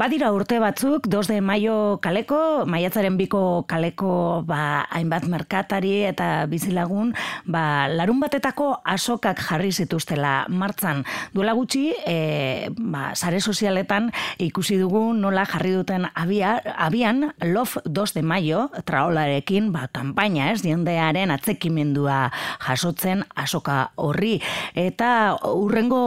Badira urte batzuk, 2 de maio kaleko, maiatzaren biko kaleko ba, hainbat merkatari eta bizilagun, ba, larun batetako asokak jarri zituztela martzan. Duela gutxi, e, ba, sare sozialetan ikusi dugu nola jarri duten abia, abian, lof 2 de maio, traolarekin, ba, kampaina ez, diendearen atzekimendua jasotzen asoka horri. Eta urrengo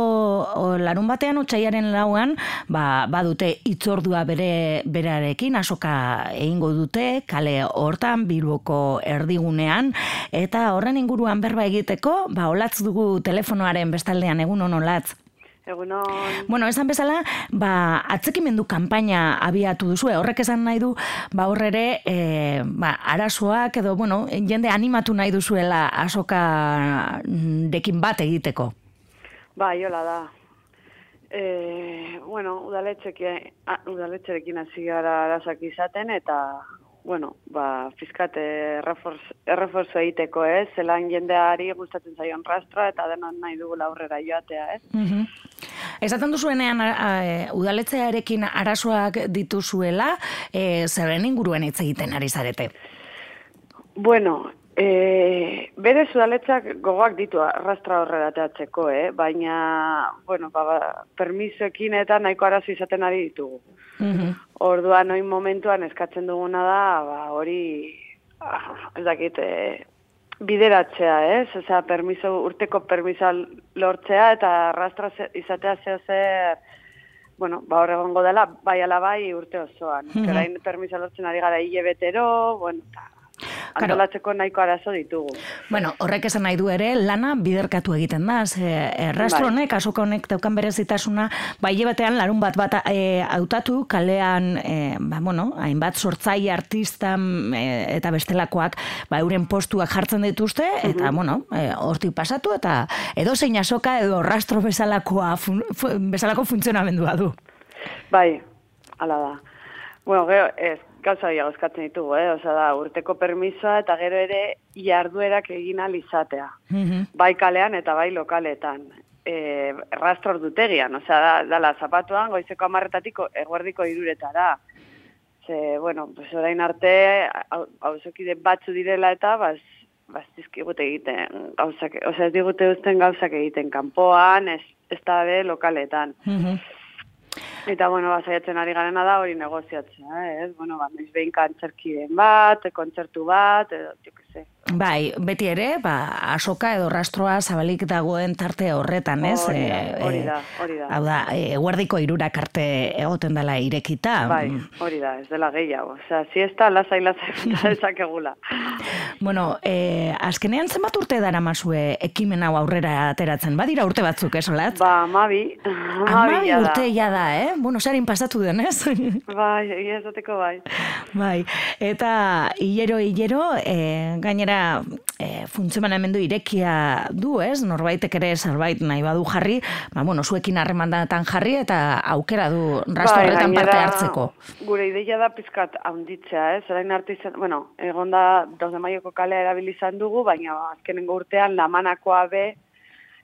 larun batean, otxaiaren lauan, ba, badute itzordua bere berarekin asoka egingo dute kale hortan Bilboko erdigunean eta horren inguruan berba egiteko ba olatz dugu telefonoaren bestaldean egun on olatz Egunon. Bueno, esan bezala, ba, atzekimendu kanpaina abiatu duzu, horrek esan nahi du, ba, horrere, e, ba, arazoak edo, bueno, jende animatu nahi duzuela asoka dekin bat egiteko. Ba, jola da. E, bueno, udaletxerekin hasi gara arazak izaten, eta, bueno, ba, fiskate erreforzo egiteko, ez? Zelan jendeari gustatzen zaion rastra, eta denon nahi dugu laurrera joatea, ez? Mm Esaten duzuenean udaletxearekin arazoak dituzuela, e, zerren inguruen hitz egiten ari zarete? Bueno, E, bere zudaletzak gogoak ditu arrastra horrela teatzeko, eh? baina, bueno, ba, ba, permisoekin eta nahiko arazo izaten ari ditugu. Mm Orduan, oin momentuan eskatzen duguna da, ba, hori, ah, ez dakit, e, bideratzea, ez? Osea, permiso, urteko permiso lortzea eta arrastra izatea zeo zer, bueno, ba, horregongo dela, bai ala bai urte osoan. Mm -hmm. permiso lortzen ari gara hile betero, bueno, ta, antolatzeko nahiko arazo ditugu. Bueno, horrek esan nahi du ere, lana biderkatu egiten da, ze errastro bai. honek, asoka honek daukan berezitasuna, bai batean larun bat bat e, hautatu kalean, e, ba, bueno, hainbat sortzai artista e, eta bestelakoak, ba, euren postuak jartzen dituzte, eta, mm bueno, e, hortik pasatu, eta edo zein asoka, edo rastro bezalakoa, fun, bezalako funtzionamendua du. Bai, ala da. Bueno, gero, ez, gauza gehiago eskatzen ditugu, eh? Osa da, urteko permisoa eta gero ere jarduerak egin alizatea. Mm Bai kalean eta bai lokaletan. E, rastro dutegian, osea, da, dala, zapatuan, goizeko amarretatiko, eguerdiko iruretara. Ze, bueno, pues orain arte, hau batzu direla eta, baz, baz dizkigute egiten, gauzak, osea, ez digute uzten gauzak egiten kanpoan, ez, ez da be lokaletan. Mm Eta, bueno, ba, zaiatzen ari garena da hori negoziatzea, ez? Bueno, ba, noiz behin kantzerkiden bat, kontzertu bat, edo, jo que se. Bai, beti ere, ba, asoka edo rastroa zabalik dagoen tarte horretan, ez? Hori da, eh, hori da, hori da. Hau da, e, guardiko irurak arte egoten dela irekita. Bai, hori da, ez dela gehiago. Osea, si ez da, lasai, lasai, ezak egula. bueno, e, azkenean zenbat urte dara mazue ekimen hau aurrera ateratzen? Badira urte batzuk, ez, olat? Ba, mabi. Amabi urte ja da, eh? Bueno, zarin pasatu den, ez? bai, egizateko bai. Bai, eta hilero, hilero, e, gainera e, funtzionamendu irekia du, ez? Norbaitek ere zerbait nahi badu jarri, ba, bueno, zuekin harremandatan jarri eta aukera du rasto bai, horretan parte hartzeko. Gure ideia da pizkat handitzea, ez? Zerain arte izan, bueno, egon da, de maioko kalea erabilizan dugu, baina azkenengo urtean lamanakoa be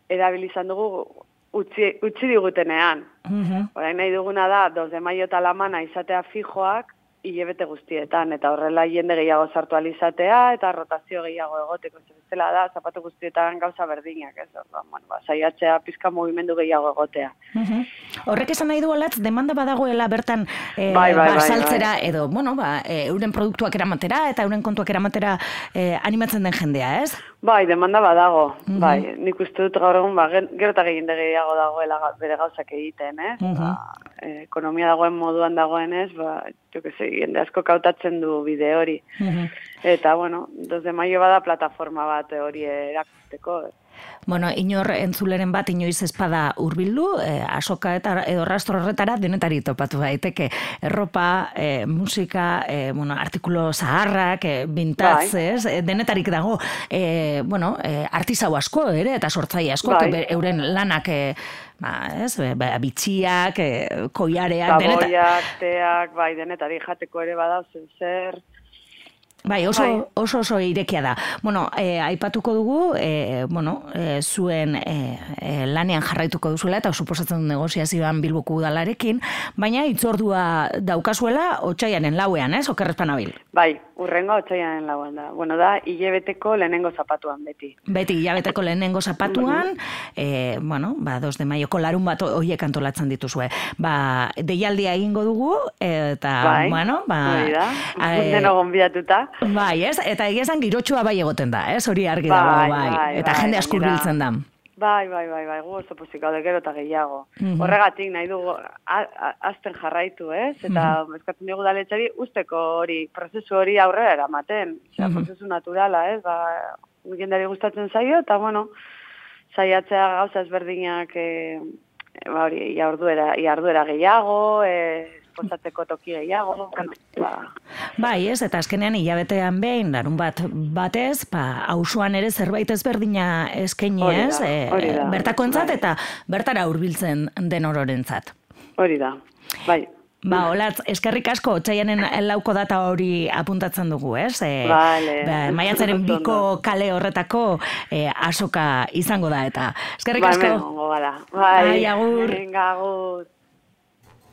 erabilizan dugu utzi, utzi digutenean. Mm Orain nahi duguna da, dos de maio eta lamana izatea fijoak, hilebete guztietan, eta horrela jende gehiago sartu alizatea, eta rotazio gehiago egoteko, zela da, zapatu guztietan gauza berdinak, ez, orduan, bueno, ba, saiatzea pizka mugimendu gehiago egotea. Horrek esan nahi du alatz, demanda badagoela bertan e, bai, bai, ba, saltzera, bai. edo, bueno, ba, e, euren produktuak eramatera, eta euren kontuak eramatera e, animatzen den jendea, ez? Bai, demanda badago, bai, nik uste dut gaur egun, ba, gerotak egin gehiago dagoela bere gauzak egiten, eh? ba, ekonomia dagoen moduan dagoenez, ba, jo que sei, jende asko kautatzen du bide hori. Eta, bueno, 2 de maio bada plataforma bat hori erakusteko. Bueno, inor entzuleren bat inoiz espada hurbildu, eh, asoka eta edo rastro horretara denetari topatu daiteke. Erropa, eh, musika, eh, bueno, artikulo zaharrak, eh, bintatzez, bai. eh, denetarik dago, eh, bueno, eh, artizau asko ere, eta sortzai asko, bai. euren lanak eh, ba, ez, ba, bitxiak, eh, koiareak, denetari. teak, bai, denetari jateko ere badau zer, Bai, oso, bai. oso oso irekia da. Bueno, e, aipatuko dugu, e, bueno, e, zuen e, lanean jarraituko duzuela, eta suposatzen du negoziazioan bilboku udalarekin, baina itzordua daukazuela otxaianen lauean, ez? Okerrezpan abil. Bai, urrengo otxaianen lauean da. Bueno, da, hilebeteko lehenengo zapatuan, beti. Beti, hilabeteko lehenengo zapatuan, e, bueno, ba, dos de maioko larun bat oiek antolatzen dituzue. Ba, deialdia egingo dugu, eta, bai, bueno, ba... Bai, da, e, Bai, ez? Eta egia esan girotxua bai egoten da, ez? Hori argi dago, bai. bai. bai eta bai, jende askur biltzen da. Bai, bai, bai, bai, gu oso pozik hau gero eta gehiago. Mm Horregatik nahi dugu azten jarraitu, ez? Eta mm -hmm. eskatzen dugu daletxari usteko hori, prozesu hori aurrera eramaten. Osea, mm prozesu naturala, ez? Ba, jendari gustatzen zaio, eta bueno, saiatzea gauza ezberdinak, e, ba hori, iarduera, iarduera gehiago, e, posatzeko toki gehiago. Ba. Bai, ez, eta azkenean hilabetean behin, larun bat batez, ba, hausuan ere zerbait ezberdina eskaini ez, e, bertako entzat, bai. eta bertara hurbiltzen den ororentzat. Hori da, bai. Ba, olatz, eskerrik asko, txaianen lauko data hori apuntatzen dugu, ez? E, vale. Ba, maiatzaren biko kale horretako e, asoka izango da, eta eskerrik asko. Bai, Bai, agur. Venga, agur.